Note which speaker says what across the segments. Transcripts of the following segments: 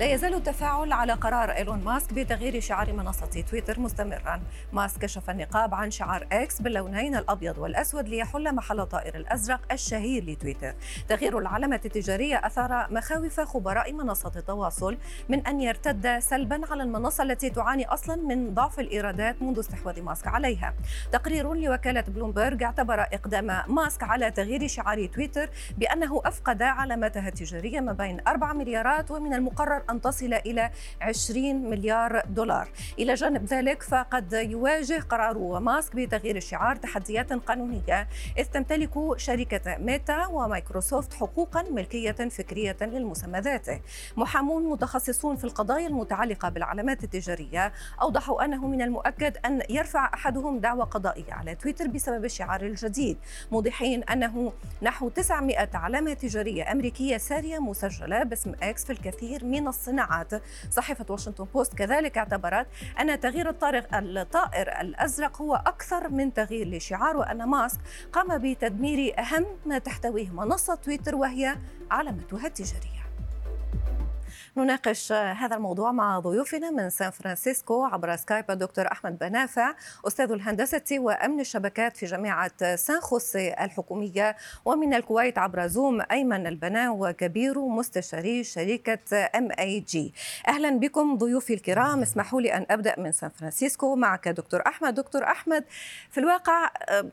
Speaker 1: لا يزال التفاعل على قرار إيلون ماسك بتغيير شعار منصة تويتر مستمرا. ماسك كشف النقاب عن شعار إكس باللونين الأبيض والأسود ليحل محل الطائر الأزرق الشهير لتويتر. تغيير العلامة التجارية أثار مخاوف خبراء منصة التواصل من أن يرتد سلبا على المنصة التي تعاني أصلا من ضعف الإيرادات منذ استحواذ ماسك عليها. تقرير لوكالة بلومبرج اعتبر إقدام ماسك على تغيير شعار تويتر بأنه أفقد علامتها التجارية ما بين 4 مليارات ومن المقرر أن تصل إلى 20 مليار دولار. إلى جانب ذلك فقد يواجه قرار ماسك بتغيير الشعار تحديات قانونية. إذ تمتلك شركة ميتا ومايكروسوفت حقوقا ملكية فكرية للمسمى ذاته. محامون متخصصون في القضايا المتعلقة بالعلامات التجارية أوضحوا أنه من المؤكد أن يرفع أحدهم دعوى قضائية على تويتر بسبب الشعار الجديد. موضحين أنه نحو 900 علامة تجارية أمريكية سارية مسجلة باسم إكس في الكثير من الصناعات. صحيفة واشنطن بوست كذلك اعتبرت أن تغيير الطارق الطائر الأزرق هو أكثر من تغيير لشعار وأن ماسك قام بتدمير أهم ما تحتويه منصة تويتر وهي علامتها التجارية. نناقش هذا الموضوع مع ضيوفنا من سان فرانسيسكو عبر سكايب الدكتور أحمد بانافع أستاذ الهندسة وأمن الشبكات في جامعة سان خوسي الحكومية ومن الكويت عبر زوم أيمن البنا وكبير مستشاري شركة MIG أهلا بكم ضيوفي الكرام اسمحوا لي أن أبدأ من سان فرانسيسكو معك دكتور أحمد. دكتور أحمد في الواقع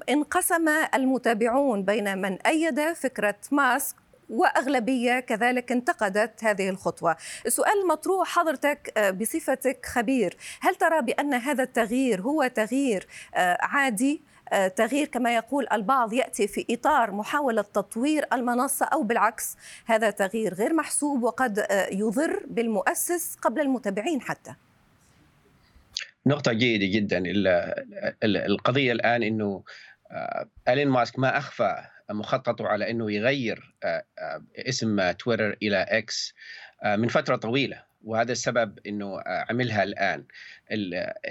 Speaker 1: انقسم المتابعون بين من أيد فكرة ماسك وأغلبية كذلك انتقدت هذه الخطوة. السؤال المطروح حضرتك بصفتك خبير، هل ترى بأن هذا التغيير هو تغيير عادي تغيير كما يقول البعض يأتي في إطار محاولة تطوير المنصة أو بالعكس هذا تغيير غير محسوب وقد يضر بالمؤسس قبل المتابعين حتى.
Speaker 2: نقطة جيدة جدا القضية الآن أنه ألين ماسك ما أخفى مخططه على إنه يغير اسم تويتر إلى إكس من فترة طويلة وهذا السبب إنه عملها الآن.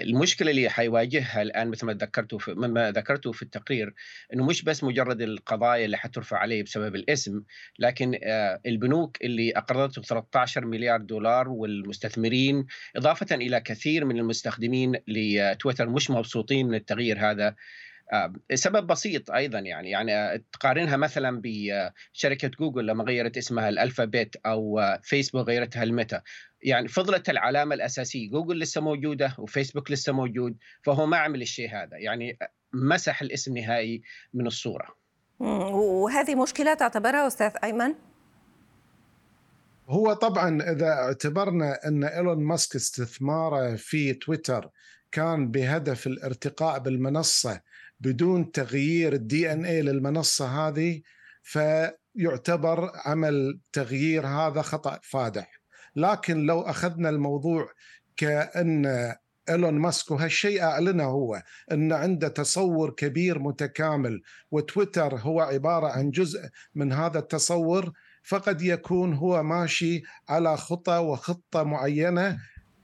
Speaker 2: المشكلة اللي حيواجهها الآن مثل ما ذكرته في مما ذكرته في التقرير إنه مش بس مجرد القضايا اللي حترفع عليه بسبب الاسم لكن البنوك اللي أقرضته 13 مليار دولار والمستثمرين إضافة إلى كثير من المستخدمين لتويتر مش مبسوطين من التغيير هذا. سبب بسيط أيضا يعني يعني تقارنها مثلا بشركه جوجل لما غيرت اسمها لألفابت أو فيسبوك غيرتها لميتا. يعني فضلت العلامة الأساسية. جوجل لسه موجودة وفيسبوك لسه موجود فهو ما عمل الشيء هذا. يعني مسح الاسم نهائي من الصورة.
Speaker 1: وهذه مشكلة تعتبرها أستاذ أيمن؟
Speaker 3: هو طبعا إذا اعتبرنا أن إيلون ماسك استثماره في تويتر كان بهدف الارتقاء بالمنصة بدون تغيير الدي ان اي للمنصة هذه فيعتبر عمل تغيير هذا خطأ فادح. لكن لو أخذنا الموضوع كأن إيلون ماسك وهالشيء أعلنه هو إن عنده تصور كبير متكامل وتويتر هو عبارة عن جزء من هذا التصور فقد يكون هو ماشي على خطى وخطة معينة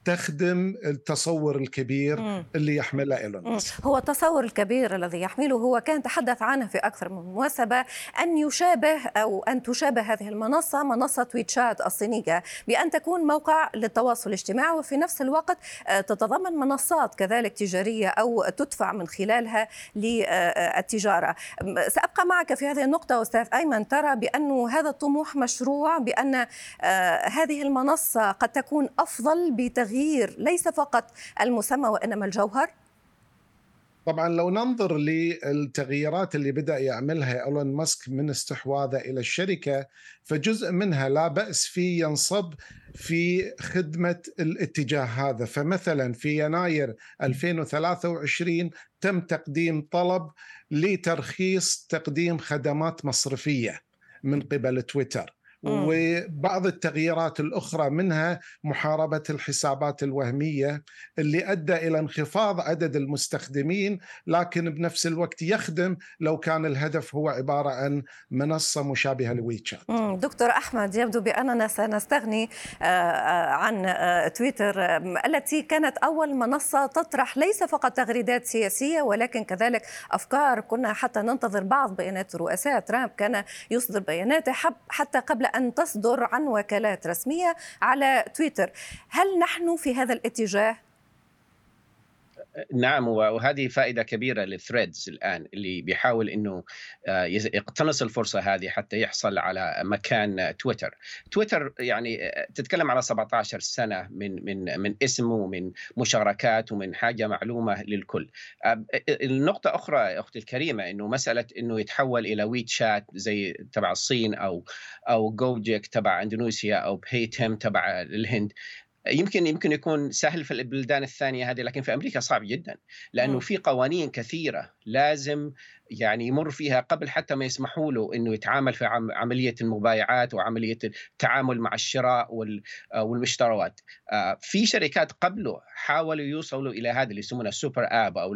Speaker 3: تخدم التصور الكبير. اللي يحمله إيلون ماسك.
Speaker 1: هو التصور الكبير الذي يحمله هو كان تحدث عنه في أكثر من مناسبة أن يشابه أو أن تشابه هذه المنصة منصة ويتشات الصينية بأن تكون موقع للتواصل الاجتماعي وفي نفس الوقت تتضمن منصات كذلك تجارية أو تدفع من خلالها للتجارة. سأبقى معك في هذه النقطة أستاذ أيمن ترى بأن هذا الطموح مشروع بأن هذه المنصة قد تكون أفضل بتغيير تغيير ليس فقط المسمى وإنما الجوهر؟
Speaker 3: طبعا لو ننظر للتغييرات اللي بدأ يعملها إيلون ماسك من استحواذه إلى الشركة فجزء منها لا بأس فيه ينصب في خدمة الاتجاه هذا فمثلا في يناير 2023 تم تقديم طلب لترخيص تقديم خدمات مصرفية من قبل تويتر وبعض التغييرات الأخرى منها محاربة الحسابات الوهمية اللي أدى إلى انخفاض عدد المستخدمين لكن بنفس الوقت يخدم لو كان الهدف هو عبارة عن منصة مشابهة لويتشات.
Speaker 1: دكتور أحمد يبدو بأننا سنستغني آه، آه، عن آه، تويتر التي كانت أول منصة تطرح ليس فقط تغريدات سياسية ولكن كذلك أفكار. كنا حتى ننتظر بعض بيانات رؤساء ترامب كان يصدر بياناته حتى قبل أن تصدر عن وكالات رسمية على تويتر. هل نحن في هذا الاتجاه؟
Speaker 2: نعم وهذه فائدة كبيرة للثريدز الآن اللي بيحاول أنه آه، يقتنص الفرصة هذه حتى يحصل على مكان تويتر تويتر يعني آه، تتكلم على 17 سنة من من من اسم ومن مشاركات ومن حاجة معلومة للكل. آه، النقطة أخرى أختي الكريمة أنه مسألة أنه يتحول إلى ويت شات زي تبع الصين أو أو جوجيك تبع إندونيسيا أو بيتم تبع الهند. يمكن يمكن يكون سهل في البلدان الثانية هذه لكن في أمريكا صعب جدا لأنه في قوانين كثيرة لازم يعني يمر فيها قبل حتى ما يسمحوا له إنه يتعامل في عملية المبايعات وعملية التعامل مع الشراء آه، والمشتريات. آه، في شركات قبله حاولوا يوصلوا إلى هذا اللي يسمونه السوبر آب أو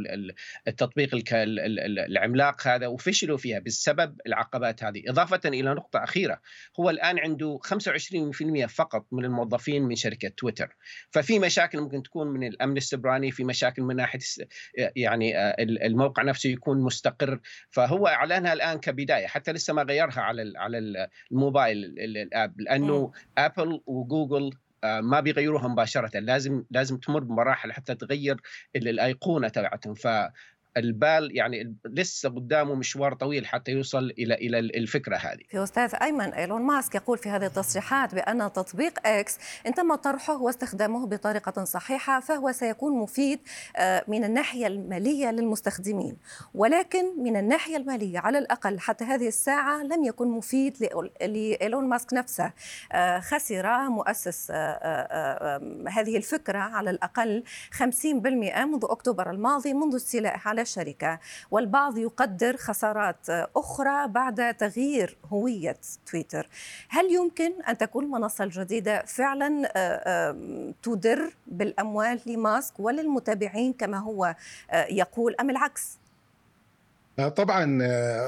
Speaker 2: التطبيق العملاق هذا وفشلوا فيها بسبب العقبات هذه، إضافة إلى نقطة أخيرة هو الآن عنده 25% فقط من الموظفين من شركة تويتر، ففي مشاكل ممكن تكون من الأمن السبراني، في مشاكل من ناحية يعني آه، الموقع نفسه يكون مستقر فهو اعلنها الآن كبداية حتى لسه ما غيرها على على الموبايل الآب لأنه ابل وجوجل آه، ما بيغيروها مباشرة لازم لازم تمر بمراحل حتى تغير الأيقونة تبعتهم. ف البال يعني لسه قدامه مشوار طويل حتى يوصل إلى إلى الفكرة هذه.
Speaker 1: في أستاذ أيمن إيلون ماسك يقول في هذه التصريحات بأن تطبيق إكس ان تم طرحه واستخدامه بطريقة صحيحة فهو سيكون مفيد آه، من الناحية المالية للمستخدمين ولكن من الناحية المالية على الأقل حتى هذه الساعة لم يكن مفيد لإيلون ماسك نفسه آه، خسر مؤسس آه، هذه الفكرة على الأقل 50% منذ أكتوبر الماضي منذ استيلائه على الشركة والبعض يقدر خسارات أخرى بعد تغيير هوية تويتر هل يمكن أن تكون المنصة الجديدة فعلا آه، تدر بالأموال لماسك وللمتابعين كما هو آه، يقول أم العكس؟
Speaker 3: طبعا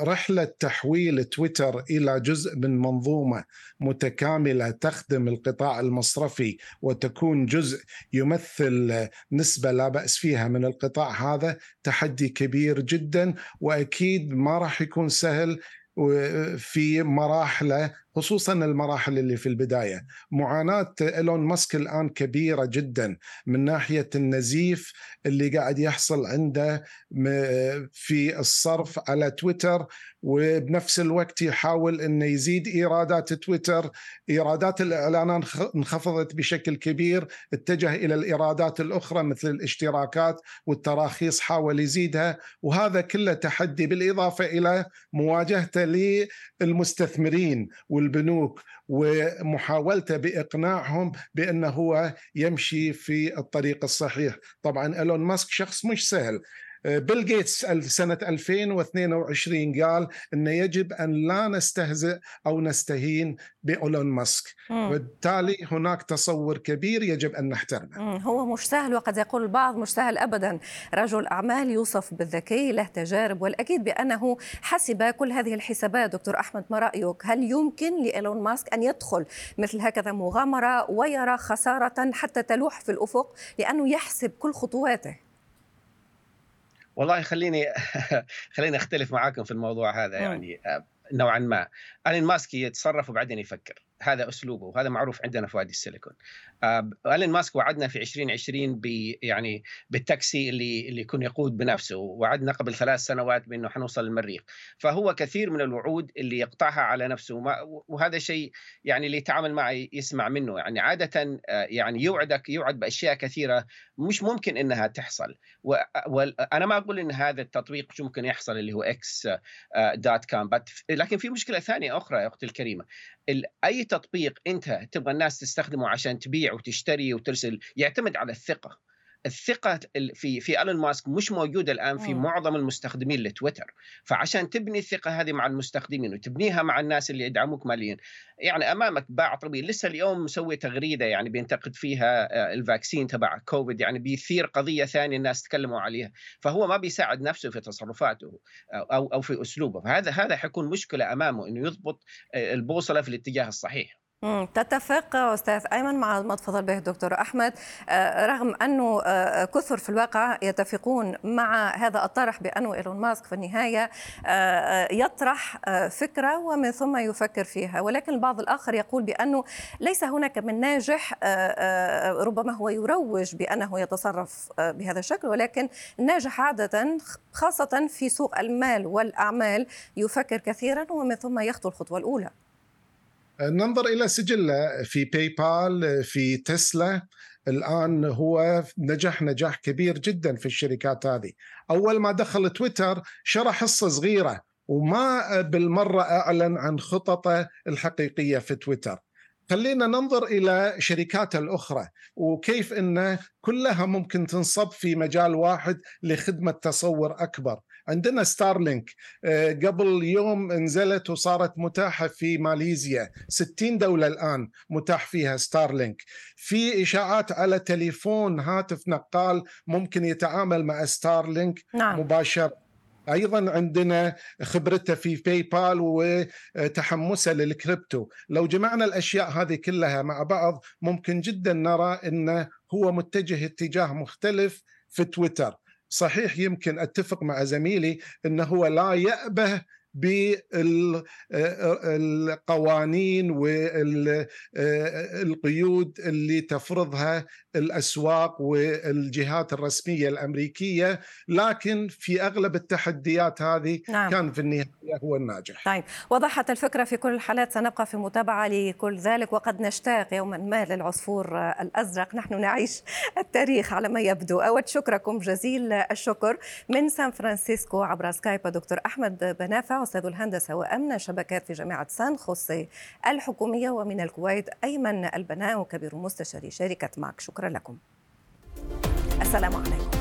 Speaker 3: رحلة تحويل تويتر إلى جزء من منظومة متكاملة تخدم القطاع المصرفي وتكون جزء يمثل نسبة لا بأس فيها من القطاع هذا تحدي كبير جدا وأكيد ما راح يكون سهل في مراحله خصوصا المراحل اللي في البداية. معاناة إيلون ماسك الآن كبيرة جدا من ناحية النزيف اللي قاعد يحصل عنده في الصرف على تويتر وبنفس الوقت يحاول إنه يزيد إيرادات تويتر. إيرادات الاعلانات انخفضت بشكل كبير اتجه إلى الإيرادات الأخرى مثل الاشتراكات والتراخيص حاول يزيدها وهذا كله تحدي بالإضافة إلى مواجهته للمستثمرين والبنوك ومحاولته بإقناعهم بأنه هو يمشي في الطريق الصحيح. طبعا إيلون ماسك شخص مش سهل. بيل جيتس سنة 2022 قال أنه يجب أن لا نستهزئ أو نستهين بإيلون ماسك. وبالتالي هناك تصور كبير يجب أن نحترمه.
Speaker 1: هو مش سهل وقد يقول البعض مش سهل أبدا. رجل أعمال يوصف بالذكي له تجارب والأكيد بأنه حسب كل هذه الحسابات. دكتور أحمد ما رأيك؟ هل يمكن لإيلون ماسك أن يدخل مثل هكذا مغامرة ويرى خسارة حتى تلوح في الأفق لأنه يحسب كل خطواته؟
Speaker 2: والله خليني خليني أختلف معاكم في الموضوع هذا يعني آه، نوعا ما. الين ماسك يتصرف وبعدين يفكر. هذا أسلوبه وهذا معروف عندنا في وادي السيليكون. آه، الين ماسك وعدنا في 2020 ب يعني بالتاكسي اللي اللي يكون يقود بنفسه وعدنا قبل ثلاث سنوات بأنه حنوصل للمريخ. فهو كثير من الوعود اللي يقطعها على نفسه وهذا شيء يعني اللي يتعامل معه يسمع منه. يعني عادة آه، يعني يوعدك يوعد بأشياء كثيرة مش ممكن إنها تحصل. وأنا ما أقول إن هذا التطبيق ممكن يحصل اللي هو X dot com لكن في مشكلة ثانية أخرى يا أختي الكريمة. أي تطبيق أنت تبغى الناس تستخدمه عشان تبيع وتشتري وترسل يعتمد على الثقة. الثقة في في إيلون ماسك مش موجودة الآن في معظم المستخدمين لتويتر. فعشان تبني الثقة هذه مع المستخدمين وتبنيها مع الناس اللي يدعموك ماليا يعني أمامك باع طويل لسه اليوم مسوي تغريدة يعني بينتقد فيها آه، ال vaccine تبع كوفيد يعني بيثير قضية ثانية الناس تكلموا عليها. فهو ما بيساعد نفسه في تصرفاته أو أو في أسلوبه. فهذا هذا حيكون مشكلة أمامه إنه يضبط آه، البوصلة في الاتجاه الصحيح.
Speaker 1: تتفق أستاذ أيمن مع ما تفضل به الدكتور أحمد. آه، رغم أنه آه، كثر في الواقع يتفقون مع هذا الطرح بأنه إيلون ماسك في النهاية آه، يطرح فكرة ومن ثم يفكر فيها. ولكن البعض الآخر يقول بأنه ليس هناك من ناجح ربما هو يروج بأنه يتصرف بهذا الشكل. ولكن الناجح عادة خاصة في سوق المال والأعمال يفكر كثيرا ومن ثم يخطو الخطوة الأولى.
Speaker 3: ننظر إلى سجله في باي بال في تسلا. الآن هو نجح نجاح كبير جدا في الشركات هذه. أول ما دخل تويتر شرى حصه صغيرة وما بالمرة أعلن عن خططه الحقيقية في تويتر. خلينا ننظر إلى شركاته الأخرى وكيف ان كلها ممكن تنصب في مجال واحد لخدمة تصور أكبر. عندنا Starlink آه، قبل يوم نزلت وصارت متاحة في ماليزيا. 60 دولة الآن متاح فيها Starlink في إشاعات على تليفون هاتف نقال ممكن يتعامل مع Starlink نعم. مباشره أيضا عندنا خبرته في PayPal وتحمسه للكريبتو. لو جمعنا الأشياء هذه كلها مع بعض ممكن جدا نرى إنه هو متجه اتجاه مختلف في تويتر. صحيح يمكن أتفق مع زميلي إنه هو لا يأبه بالقوانين والقيود اللي تفرضها الأسواق والجهات الرسمية الأمريكية لكن في أغلب التحديات هذه نعم. كان في النهاية هو الناجح.
Speaker 1: طيب وضحت الفكرة في كل الحالات سنبقى في متابعة لكل ذلك وقد نشتاق يوما ما للعصفور الأزرق نحن نعيش التاريخ على ما يبدو أود شكركم جزيل الشكر من سان فرانسيسكو عبر Skype دكتور أحمد بنافع أستاذ الهندسة وأمن الشبكات في جامعة سان خوسي الحكومية ومن الكويت أيمن البناء كبير مستشاري شركة ماك. شكرا لكم. السلام عليكم.